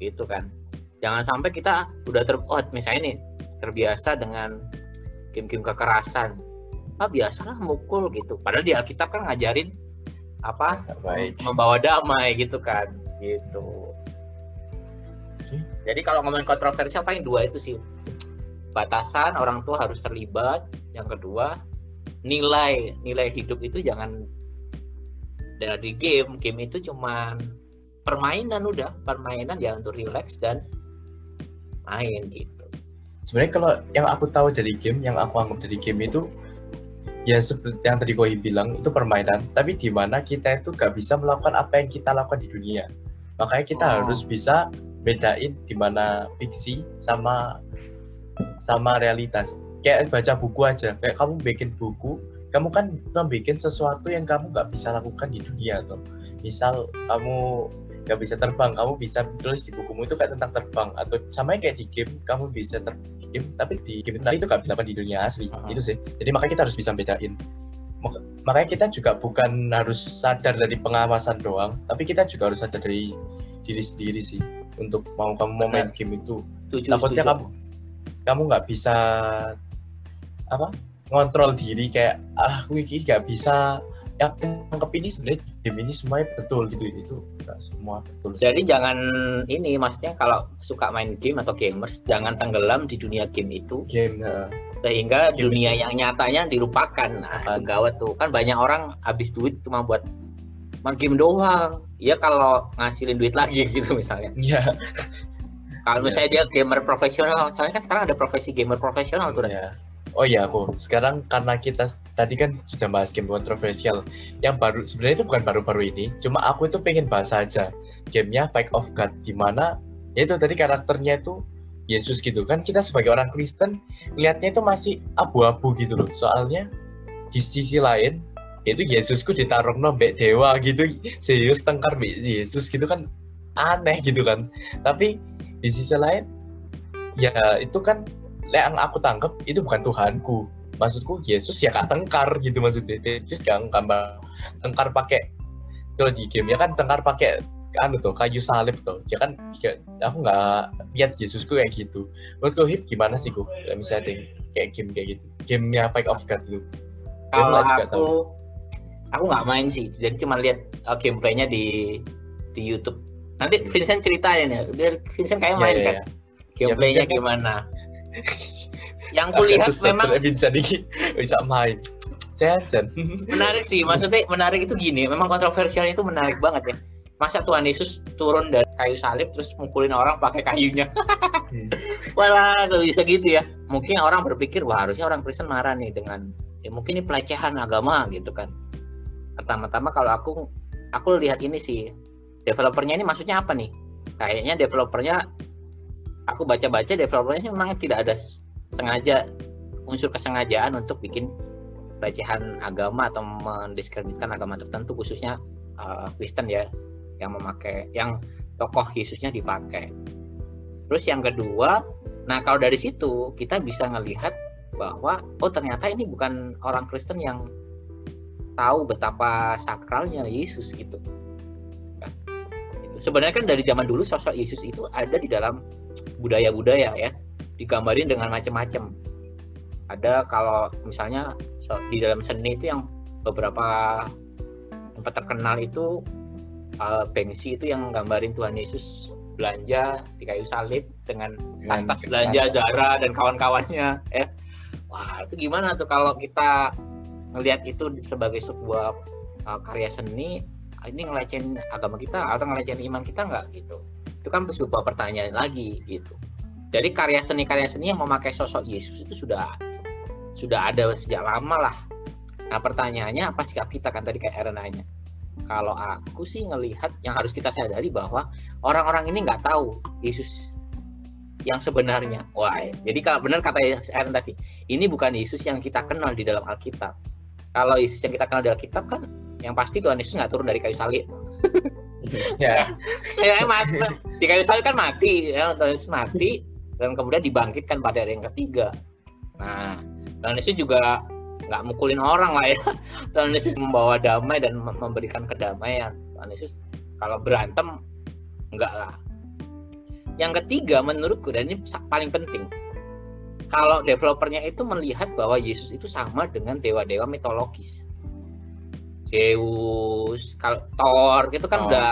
Gitu kan. Jangan sampai kita udah ter oh, misalnya nih terbiasa dengan game-game kekerasan. Ah biasalah mukul gitu. Padahal di Alkitab kan ngajarin apa? Baik. membawa damai gitu kan. Gitu. Jadi kalau ngomongin kontroversial paling dua itu sih. Batasan orang tua harus terlibat. Yang kedua, nilai nilai hidup itu jangan dari game. Game itu cuman permainan udah, permainan ya untuk relax dan main gitu. Sebenarnya kalau yang aku tahu dari game, yang aku anggap dari game itu ya seperti yang tadi Koi bilang itu permainan, tapi di mana kita itu gak bisa melakukan apa yang kita lakukan di dunia. Makanya kita Oh. harus bisa bedain di mana fiksi sama sama realitas. Kayak baca buku aja, kayak kamu bikin buku, kamu kan membuat sesuatu yang kamu nggak bisa lakukan di dunia tuh misal kamu nggak bisa terbang kamu bisa tulis di bukumu itu kayak tentang terbang atau sama kayak di game kamu bisa terbang game tapi di game itu nggak bisa dapat di dunia asli uh -huh. itu sih. Jadi makanya kita harus bisa bedain. Makanya kita juga bukan harus sadar dari pengawasan doang tapi kita juga harus sadar dari diri sendiri sih untuk mau kamu mau main game itu. Tujuh, takutnya kamu kamu nggak bisa apa ngontrol diri kayak ah wiki nggak bisa yang tangkap ini sebenarnya game ini semuanya betul gitu itu enggak semua betul jadi jangan ini maksudnya kalau suka main game atau gamers jangan tenggelam di dunia game itu. Game uh, sehingga game dunia itu. yang nyatanya dilupakan. Nah itu gawat tuh. Kan banyak orang habis duit cuma buat main game doang. Ya kalau ngasilin duit lagi gitu misalnya. Iya. Kalau misalnya yeah. dia gamer profesional soalnya kan sekarang ada profesi gamer profesional tuh yeah oh iya aku. Sekarang karena kita tadi kan sudah bahas game kontroversial. Yang baru sebenarnya itu bukan baru-baru ini cuma aku itu pengen bahas aja gamenya Fight of God di mana ya itu tadi karakternya itu Yesus gitu kan. Kita sebagai orang Kristen lihatnya itu masih abu-abu gitu loh. Soalnya di sisi lain yaitu Yesusku ditaruh nombek dewa gitu serius tengkar Yesus gitu kan aneh gitu kan. Tapi di sisi lain ya itu kan yang aku tangkap itu bukan Tuhanku maksudku Yesus ya kak tengkar gitu maksudnya. Yesus gak gambar tengkar pakai kalau di game ya kan tengkar pakai anu tuh kayu salib tuh. Ya kan ya, aku nggak lihat Yesusku kayak gitu. Menurutku hip gimana sih kok misalnya kayak game kayak gitu. Gamenya Fight of God gitu kalau aku tahu. aku nggak main sih. Jadi cuma lihat uh, gameplaynya di di YouTube. Nanti hmm. Vincent ceritain ya. Biar Vincent kayak ya, main ya, kan. ya. gameplaynya ya, gimana yang kulihat memang jadi bisa main. Jajan. Menarik sih maksudnya menarik itu gini memang kontroversialnya itu menarik banget ya. Masa Tuhan Yesus turun dari kayu salib terus mukulin orang pakai kayunya? Hmm. walah kalau bisa gitu ya. Mungkin orang berpikir wah harusnya orang Kristen marah nih dengan ya mungkin ini pelecehan agama gitu kan. Pertama-tama kalau aku aku lihat ini sih developernya ini maksudnya apa nih? Kayaknya developernya aku baca-baca developernya memang tidak ada sengaja unsur kesengajaan untuk bikin pelecehan agama atau mendiskreditkan agama tertentu khususnya uh, Kristen ya yang memakai yang tokoh Yesusnya dipakai. Terus yang kedua, nah kalau dari situ kita bisa ngelihat bahwa oh ternyata ini bukan orang Kristen yang tahu betapa sakralnya Yesus gitu. Nah, Sebenarnya kan dari zaman dulu sosok Yesus itu ada di dalam budaya-budaya ya digambarin dengan macam-macam ada kalau misalnya di dalam seni itu yang beberapa tempat terkenal itu uh, Banksy itu yang gambarin Tuhan Yesus belanja di kayu salib dengan tas-tas belanja Zara dan kawan-kawannya ya. Wah itu gimana tuh kalau kita melihat itu sebagai sebuah uh, karya seni ini ngelecehin agama kita atau ngelecehin iman kita nggak gitu? Itu kan sebuah pertanyaan lagi gitu jadi karya seni karya seni yang memakai sosok Yesus itu sudah sudah ada sejak lama lah nah pertanyaannya apa sikap kita kan tadi kayak Aaron nanya kalau aku sih ngelihat yang harus kita sadari bahwa orang-orang ini nggak tahu Yesus yang sebenarnya. Wah, jadi kalau benar kata Aaron tadi, ini bukan Yesus yang kita kenal di dalam Alkitab. Kalau Yesus yang kita kenal di Alkitab kan, yang pasti Tuhan Yesus nggak turun dari kayu salib. ya ya mati di kayu salib kan mati ya Yesus mati dan kemudian dibangkitkan pada hari yang ketiga. Nah Tuhan Yesus juga nggak mukulin orang lah ya. Tuhan Yesus membawa damai dan memberikan kedamaian. Tuhan Yesus kalau berantem enggak lah. Yang ketiga menurutku dan ini paling penting kalau developernya itu melihat bahwa Yesus itu sama dengan dewa-dewa mitologis. Zeus, kalau Thor itu kan oh. udah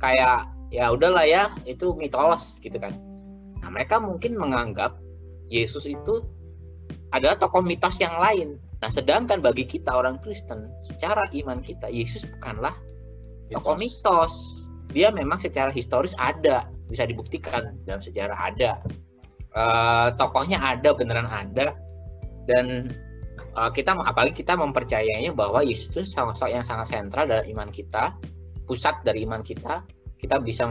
kayak ya udahlah ya itu mitos gitu kan. Nah mereka mungkin menganggap Yesus itu adalah tokoh mitos yang lain. Nah sedangkan bagi kita orang Kristen secara iman kita Yesus bukanlah tokoh mitos. Dia memang secara historis ada bisa dibuktikan dalam sejarah ada. Uh, tokohnya ada beneran ada dan uh, kita apalagi kita mempercayainya bahwa Yesus itu sosok yang sangat sentral dalam iman kita, pusat dari iman kita, kita bisa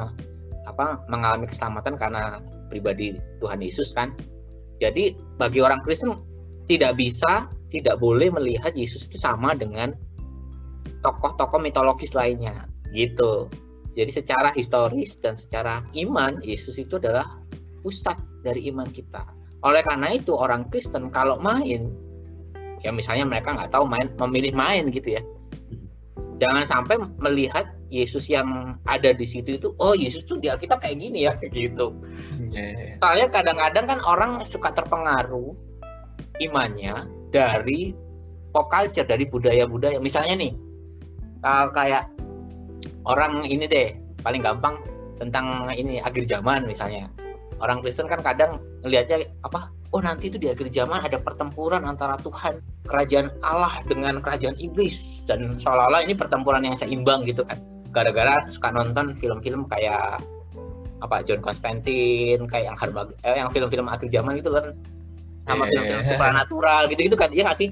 apa mengalami keselamatan karena pribadi Tuhan Yesus kan. Jadi bagi orang Kristen tidak bisa tidak boleh melihat Yesus itu sama dengan tokoh-tokoh mitologis lainnya gitu. Jadi secara historis dan secara iman Yesus itu adalah pusat dari iman kita. Oleh karena itu orang Kristen kalau main ya misalnya mereka nggak tahu main memilih main gitu ya. Jangan sampai melihat Yesus yang ada di situ itu oh Yesus tuh di Alkitab kayak gini ya gitu. Yeah. Soalnya kadang-kadang kan orang suka terpengaruh imannya dari pop culture dari budaya-budaya. Misalnya nih uh, kayak orang ini deh paling gampang tentang ini akhir zaman misalnya orang Kristen kan kadang ngelihatnya apa oh nanti itu di akhir zaman ada pertempuran antara Tuhan kerajaan Allah dengan kerajaan iblis dan seolah-olah ini pertempuran yang seimbang gitu kan gara-gara suka nonton film-film kayak apa John Constantine kayak yang harba eh, yang film-film akhir zaman itu kan. Sama Yeah. film-film supernatural gitu-gitu kan iya nggak sih?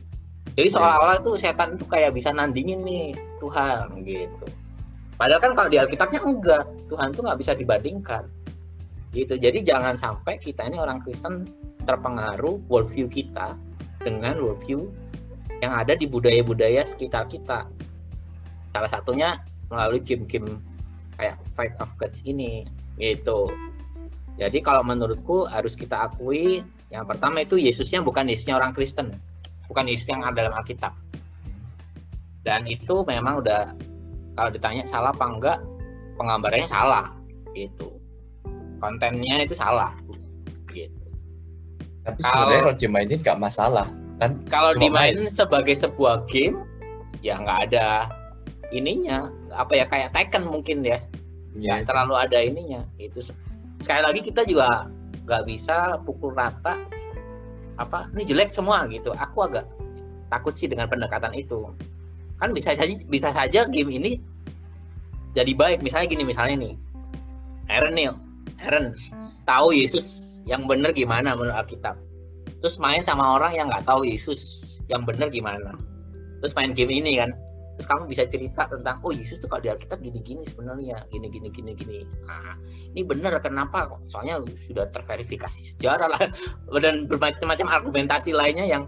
Jadi seolah-olah tuh setan itu kayak bisa nandingin nih Tuhan gitu. Padahal kan kalau di Alkitabnya enggak Tuhan tuh nggak bisa dibandingkan. Gitu jadi jangan sampai kita ini orang Kristen terpengaruh worldview kita dengan worldview yang ada di budaya-budaya sekitar kita. Salah satunya melalui game-game kayak Fight of Gods ini gitu. Jadi kalau menurutku harus kita akui yang pertama itu Yesusnya bukan Yesusnya orang Kristen bukan Yesus yang ada dalam Alkitab. Dan itu memang udah kalau ditanya salah apa enggak penggambarannya salah gitu. Kontennya itu salah gitu. Tapi Kalau- sebenarnya kalau dimainin nggak masalah kan? kalau dimainin sebagai sebuah game ya nggak ada ininya apa ya kayak Tekken mungkin ya. Ya, nggak terlalu ada ininya itu se- sekali lagi kita juga nggak bisa pukul rata apa ini jelek semua gitu. Aku agak takut sih dengan pendekatan itu. Kan bisa saja bisa saja game ini jadi baik. Misalnya gini misalnya nih Aaron nih Aaron tahu Yesus yang benar gimana menurut Alkitab. Terus main sama orang yang nggak tahu Yesus yang benar gimana. Terus main game ini kan terus kamu bisa cerita tentang oh Yesus tuh kalau di Alkitab gini-gini sebenarnya gini gini gini gini nah ini benar kenapa soalnya sudah terverifikasi sejarah lah. Dan bermacam-macam argumentasi lainnya yang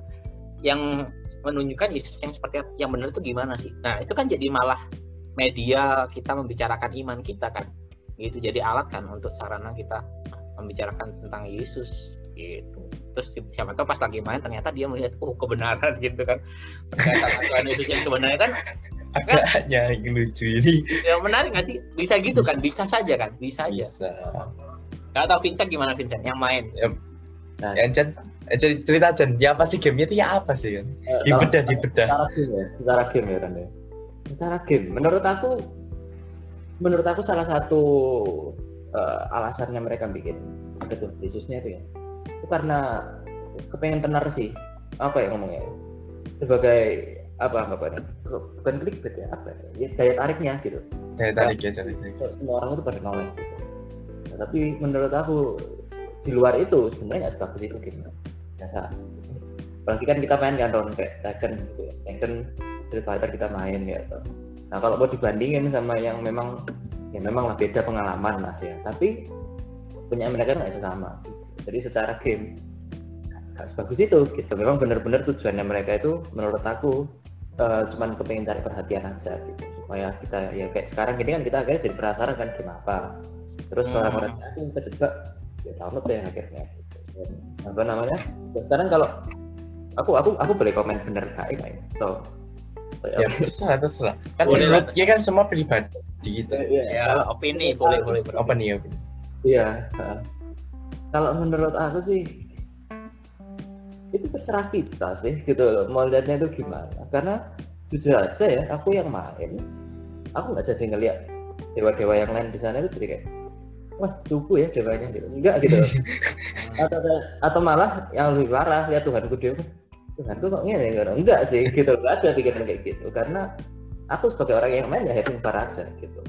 yang menunjukkan Yesus yang seperti yang benar itu gimana sih? Nah itu kan jadi malah media kita membicarakan iman kita kan. Gitu jadi alat kan untuk sarana kita membicarakan tentang Yesus gitu. Terus siapa tahu pas lagi main ternyata dia melihat oh kebenaran gitu kan. Ternyata Tuhan Yesus yang sebenarnya kan ada yang lucu ini. Yang menarik nggak sih? Bisa gitu kan? Bisa saja kan? Bisa aja. Bisa. nggak tahu Vincent gimana Vincent? Yang main. Nah, Ya, Jen, eh, Jen, cerita Jen, ya apa sih gamenya itu ya apa sih kan? eh, Dibedah, dibedah. Secara game ya, secara game ya Ran ya. Secara game, menurut aku, menurut aku salah satu eh, alasannya mereka bikin itu Yesusnya itu ya, itu karena kepengen tenar sih, apa ya ngomongnya, sebagai apa? Apa bukan clickbait ya apa ya, ya daya tariknya gitu. Saya tarik ya, tarik. semua orang itu pada noleh gitu. Nah, tapi menurut aku di luar itu sebenarnya nggak sebagus itu game biasa apalagi kan kita main kan Ron kayak Tekken gitu ya. Tekken Street Fighter kita main ya toh. nah kalau mau dibandingin sama yang memang ya memang lah beda pengalaman lah ya. Tapi punya mereka nggak sesama jadi secara game nggak sebagus itu gitu memang benar-benar tujuannya mereka itu menurut aku eh, cuman kepengen cari perhatian aja gitu supaya kita ya kayak sekarang gini kan kita akhirnya jadi penasaran kan game apa terus Hmm. orang-orang aku kejebak ya download deh akhirnya gitu. Dan, apa namanya ya sekarang kalau aku aku aku boleh komen bener gak ya kayak so, Ya terserah, terserah. Kan Boleh lah. dia kan semua pribadi gitu. ya opini boleh boleh boleh. Apa nih? Apa nih? Iya. Kalau menurut aku sih itu terserah kita sih gitu loh. Mau lihatnya itu gimana? Karena jujur aja ya, aku yang main, aku nggak jadi ngeliat dewa-dewa yang lain di sana itu jadi kayak wah cupu ya dewanya gitu. Enggak gitu. atau atau malah yang lebih parah lihat Tuhanku dewa. Tuhanku kok ngene gitu. Enggak sih gitu. Enggak ada pikiran kayak gitu. Karena aku sebagai orang yang main ya having fun aja gitu.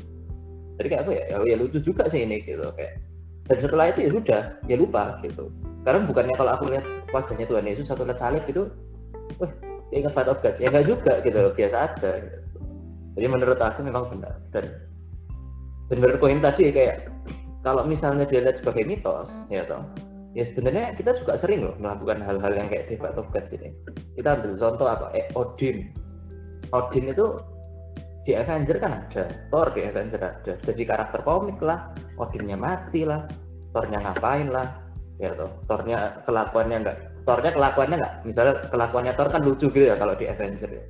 Jadi kayak aku ya, ya, ya lucu juga sih ini gitu kayak dan setelah itu ya sudah ya lupa gitu sekarang bukannya kalau aku lihat wajahnya Tuhan Yesus satu lihat salib itu wah ya ingat Fight of Gods ya enggak juga gitu loh biasa aja gitu. jadi menurut aku memang benar dan benar poin tadi kayak kalau misalnya dia lihat sebagai mitos ya toh ya sebenarnya kita juga sering loh melakukan hal-hal yang kayak Debate of Gods ini. Kita ambil contoh apa? Eh, Odin. Odin itu di Avenger kan ada, Thor di Avenger ada. Jadi karakter komik lah, Odinnya mati lah, Thornya ngapain lah, ya toh. Thornya kelakuannya enggak, Thornya kelakuannya enggak, misalnya kelakuannya Thor kan lucu gitu ya kalau di Avenger ya.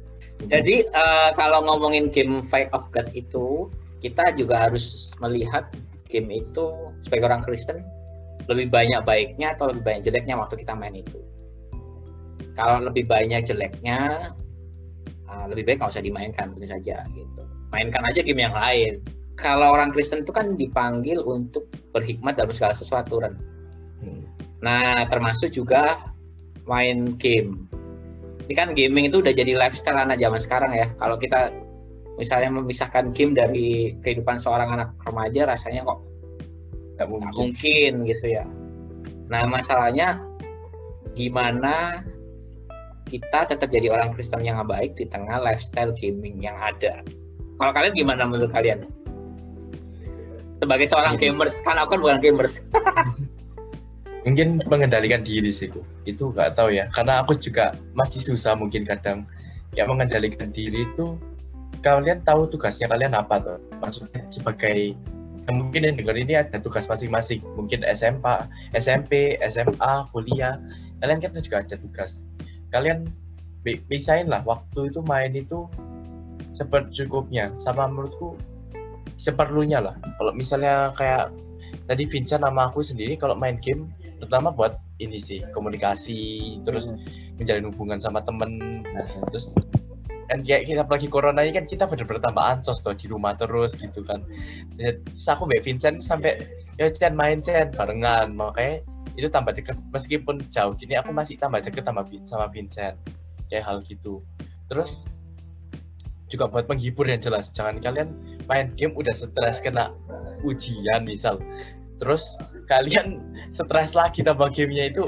Jadi uh, kalau ngomongin game Fight of God itu, kita juga harus melihat game itu sebagai orang Kristen lebih banyak baiknya atau lebih banyak jeleknya waktu kita main itu. Kalau lebih banyak jeleknya, uh, lebih baik nggak usah dimainkan tentu saja gitu. Mainkan aja game yang lain. Kalau orang Kristen itu kan dipanggil untuk berhikmat dalam segala sesuatu kan. Hmm. Nah termasuk juga main game. Ini kan gaming itu udah jadi lifestyle anak zaman sekarang ya. Kalau kita misalnya memisahkan game dari kehidupan seorang anak remaja rasanya kok nggak mungkin. mungkin gitu ya nah masalahnya gimana kita tetap jadi orang Kristen yang baik di tengah lifestyle gaming yang ada kalau kalian gimana menurut kalian sebagai seorang gamers. Kan aku kan bukan gamers. Mungkin mengendalikan diri sih itu nggak tahu ya. Karena aku juga masih susah mungkin kadang. Ya mengendalikan diri itu kalian tahu tugasnya kalian apa tuh? Maksudnya sebagai mungkin yang dengar ini ada tugas masing-masing. Mungkin SMP SMP SMA kuliah. Kalian kan juga ada tugas. Kalian bisain lah waktu itu main itu cukupnya sama menurutku seperlunya lah. Kalau misalnya kayak tadi Vincent nama aku sendiri kalau main game terutama buat ini sih komunikasi terus hmm. menjalin hubungan sama temen. Nah, terus kan kayak kita apalagi corona ini kan kita bener-bener tambah ancos tuh di rumah terus gitu kan. Terus aku mbak Vincent sampai ya Chen main Chen barengan. Makanya itu tambah deket meskipun jauh gini aku masih tambah deket sama sama Vincent. Kayak hal gitu. Terus juga buat menghibur yang jelas. Jangan kalian main game udah stres kena ujian misal. Terus kalian stres lagi tambah gamenya itu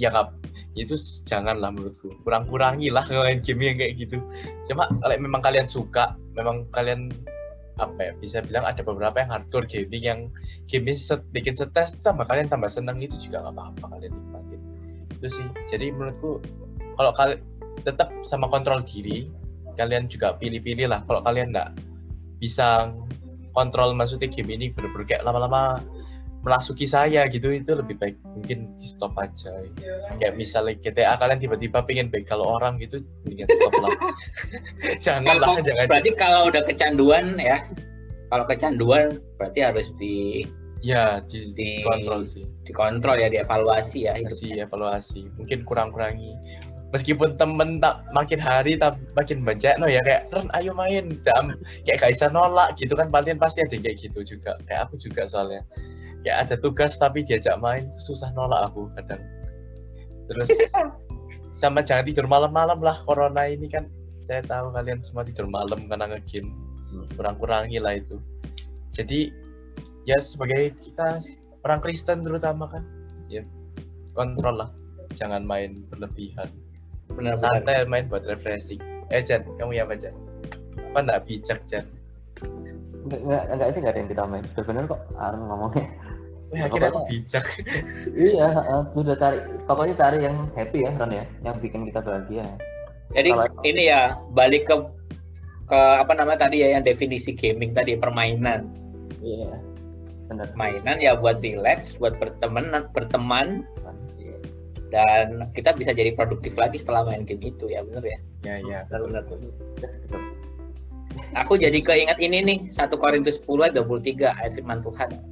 ya nggak itu janganlah menurutku. Kurang-kurangi lah main game yang kayak gitu. Cuma kalau memang kalian suka memang kalian apa ya bisa bilang ada beberapa yang hardcore gaming yang game set, bikin stres tambah kalian tambah seneng itu juga nggak apa-apa kalian nikmatin. Itu sih. Jadi menurutku kalau kalian tetap sama kontrol diri kalian juga pilih-pilih lah. Kalau kalian nggak bisa kontrol maksudnya game ini bener-bener kayak lama-lama melasuki saya gitu itu lebih baik mungkin di stop aja. Kayak misalnya GTA kalian tiba-tiba pengen kalau orang gitu mendingan stop lah. Jangan lah jangan. berarti kalau udah kecanduan ya kalau kecanduan berarti harus di ya di, di kontrol sih. dikontrol ya dievaluasi ya sih evaluasi. Mungkin kurang-kurangi meskipun temen tak makin hari tak makin banyak no ya kayak Ren ayo main kayak gak bisa nolak gitu kan kalian pasti ada kayak gitu juga kayak aku juga soalnya. Ya ada tugas tapi diajak main susah nolak aku kadang. Terus sama jangan tidur malam-malam lah corona ini kan. Saya tahu kalian semua tidur malam karena ngegame. Kurang-kurangi lah itu. Jadi ya sebagai kita orang Kristen terutama kan ya kontrol lah jangan main berlebihan benar, santai main buat refreshing eh Jan kamu ya apa Jan apa nggak bijak Jan Enggak, enggak sih enggak ada yang kita main. Benar kok Aaron ngomongnya. Wah, akhirnya aku bijak. iya, uh, sudah cari pokoknya cari yang happy ya Ron ya, yang bikin kita bahagia. Jadi Kalau, ini ya balik ke ke apa namanya tadi ya yang definisi gaming tadi permainan. Iya. Benar. Mainan ya buat relax, buat berteman, berteman. Dan kita bisa jadi produktif lagi setelah main game itu ya, benar ya? Ya, ya. Benar, benar. Aku jadi keinget ini nih, 1 Korintus 10 ayat 23 ayat firman Tuhan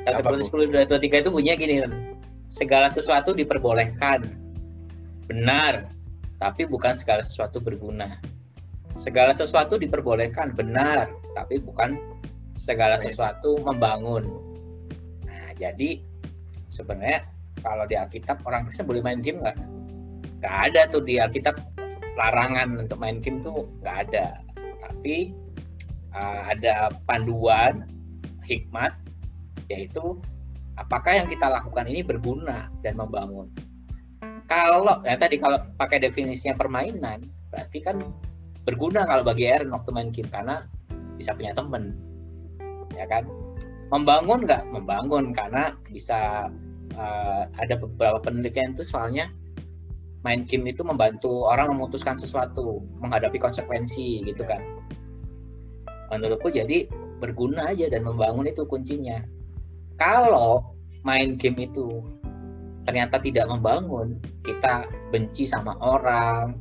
satu Korintus sepuluh dua tiga itu bunyinya gini kan. Segala sesuatu diperbolehkan. Benar, tapi bukan segala sesuatu berguna. Segala sesuatu diperbolehkan, benar, tapi bukan segala sesuatu membangun. Nah, jadi sebenarnya kalau di Alkitab orang Kristen boleh main game nggak? Nggak ada tuh di Alkitab larangan untuk main game tuh nggak ada. Tapi uh, ada panduan hikmat yaitu apakah yang kita lakukan ini berguna dan membangun. Kalau ya tadi kalau pakai definisinya permainan, berarti kan berguna kalau bagi Aaron waktu main game karena bisa punya temen, ya kan? Membangun nggak? Membangun karena bisa uh, ada beberapa penelitian itu soalnya main game itu membantu orang memutuskan sesuatu, menghadapi konsekuensi gitu kan. Menurutku jadi berguna aja dan membangun itu kuncinya. Kalau main game itu ternyata tidak membangun, kita benci sama orang,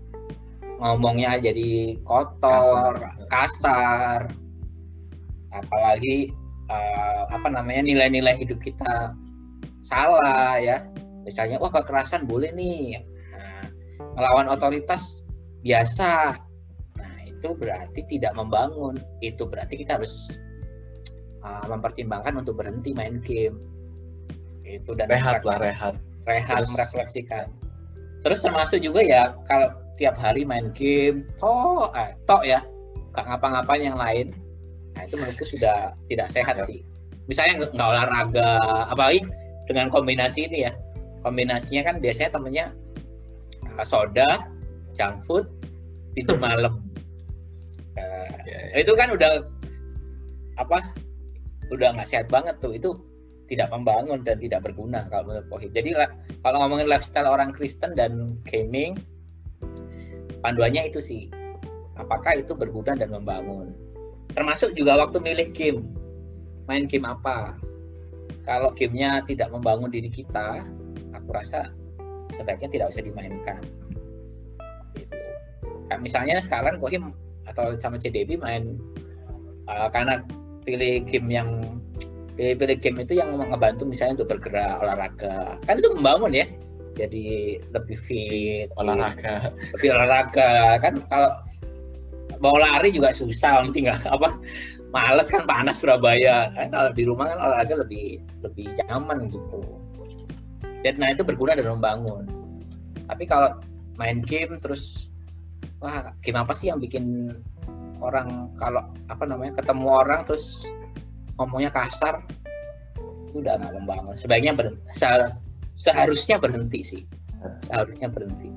ngomongnya jadi kotor, kasar, kasar apalagi uh, apa namanya nilai-nilai hidup kita salah ya. Misalnya, wah kekerasan boleh nih, melawan otoritas biasa. Nah, itu berarti tidak membangun. Itu berarti kita harus uh, mempertimbangkan untuk berhenti main game. Itu dan rehat lah, rehat. Rehat Terus. merefleksikan. Terus termasuk juga ya kalau tiap hari main game, toh, eh, toh ya, gak ngapa-ngapain yang lain. Nah, itu menurutku sudah tidak sehat ya. sih. Misalnya nggak olahraga, apalagi dengan kombinasi ini ya. Kombinasinya kan biasanya temennya soda, junk food, tidur malam. Nah, yeah, yeah. Itu kan udah apa? Udah nggak sehat banget tuh. Itu tidak membangun dan tidak berguna kalau menurut Pohit. Jadi kalau ngomongin lifestyle orang Kristen dan gaming, panduannya itu sih. Apakah itu berguna dan membangun? Termasuk juga waktu milih game. Main game apa? Kalau gamenya tidak membangun diri kita, aku rasa sebaiknya tidak usah dimainkan. Gitu. Nah, misalnya sekarang Kohim atau sama CDB main uh, karena pilih game yang pilih, pilih game itu yang ngebantu misalnya untuk bergerak olahraga kan itu membangun ya jadi lebih fit olahraga lebih olahraga kan kalau mau lari juga susah tinggal apa males kan panas Surabaya. Kan kalau di rumah kan olahraga lebih lebih nyaman gitu. Nah itu berguna dan membangun. Tapi kalau main game terus wah game apa sih yang bikin orang kalau apa namanya ketemu orang terus ngomongnya kasar? Itu udah nggak membangun. Sebaiknya ber, se, seharusnya berhenti sih. Seharusnya berhenti.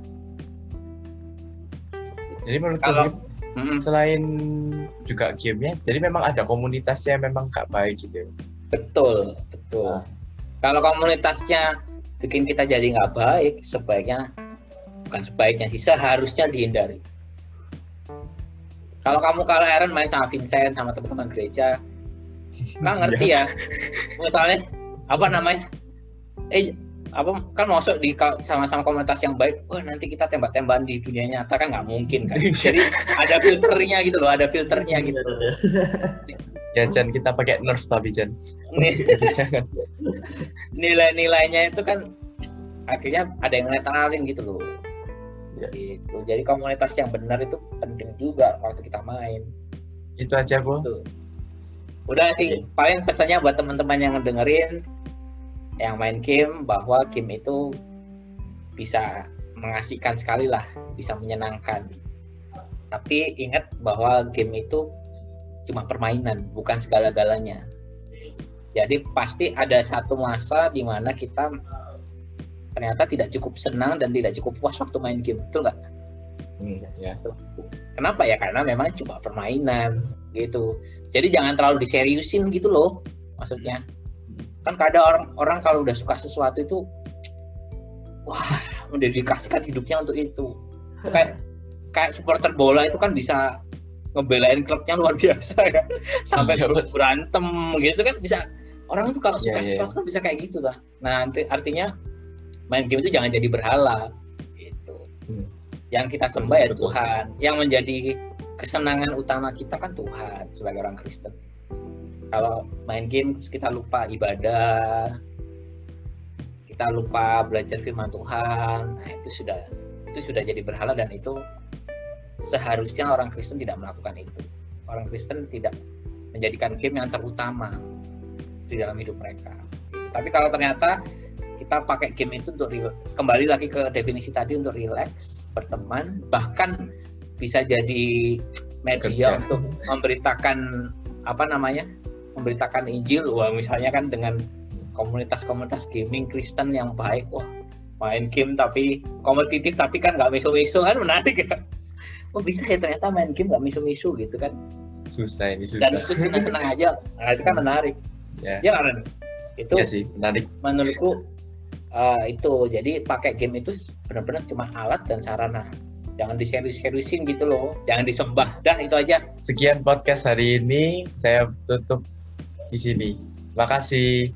Jadi menurut kalau mm, selain juga gamenya jadi memang ada komunitasnya memang gak baik gitu betul betul. Nah. kalau komunitasnya bikin kita jadi nggak baik sebaiknya bukan sebaiknya sih seharusnya dihindari. Kalau kamu kalau Aaron main sama Vincent sama teman-teman gereja kan ngerti ya? Misalnya apa namanya? Eh apa kan masuk di sama-sama komunitas yang baik wah nanti kita tembak-tembakan di dunia nyata kan nggak mungkin kan? Jadi ada filternya gitu loh ada filternya gitu. Ya Jan kita pakai nerf tapi Jan. Jangan. Nilai-nilainya itu kan akhirnya ada yang netralin gitu loh. Ya. gitu. Jadi komunitas yang benar itu penting juga waktu kita main. Itu aja bos. Gitu. udah sih paling pesannya buat teman-teman yang dengerin yang main game bahwa game itu bisa mengasihkan sekali lah bisa menyenangkan tapi ingat bahwa game itu cuma permainan, bukan segala-galanya. Jadi pasti ada satu masa di mana kita ternyata tidak cukup senang dan tidak cukup puas waktu main game, betul nggak? Hmm, ya. Kenapa ya? Karena memang cuma permainan gitu. Jadi jangan terlalu diseriusin gitu loh, maksudnya. Kan kadang orang orang kalau udah suka sesuatu itu, wah, mendedikasikan hidupnya untuk itu. Kayak kayak supporter bola itu kan bisa ngebelain klubnya luar biasa ya. Sampai iya, berantem gitu kan bisa. Orang itu kalau suka yeah, yeah. kan bisa kayak gitu lah nah artinya main game itu jangan jadi berhala gitu. Hmm. yang kita sembah ya Tuhan. Yang menjadi kesenangan utama kita kan Tuhan sebagai orang Kristen kalau main game kita lupa ibadah kita lupa belajar firman Tuhan nah itu sudah itu sudah jadi berhala dan itu seharusnya orang Kristen tidak melakukan itu. Orang Kristen tidak menjadikan game yang terutama di dalam hidup mereka. Tapi kalau ternyata kita pakai game itu untuk kembali lagi ke definisi tadi untuk relax, berteman, bahkan bisa jadi media Kerja. untuk memberitakan apa namanya memberitakan Injil wah misalnya kan dengan komunitas-komunitas gaming Kristen yang baik wah main game tapi kompetitif tapi kan nggak misu-misu kan menarik ya. Oh bisa ya ternyata main game gak misu-misu gitu kan. Susah ini susah. Dan itu senang-senang aja. Nah itu kan menarik. Ya, ya kan itu ya sih menarik. menurutku uh, itu. Jadi pakai game itu benar-benar cuma alat dan sarana. Jangan diserius-seriusin gitu loh. Jangan disembah. Dah itu aja. Sekian podcast hari ini. Saya tutup di sini. Makasih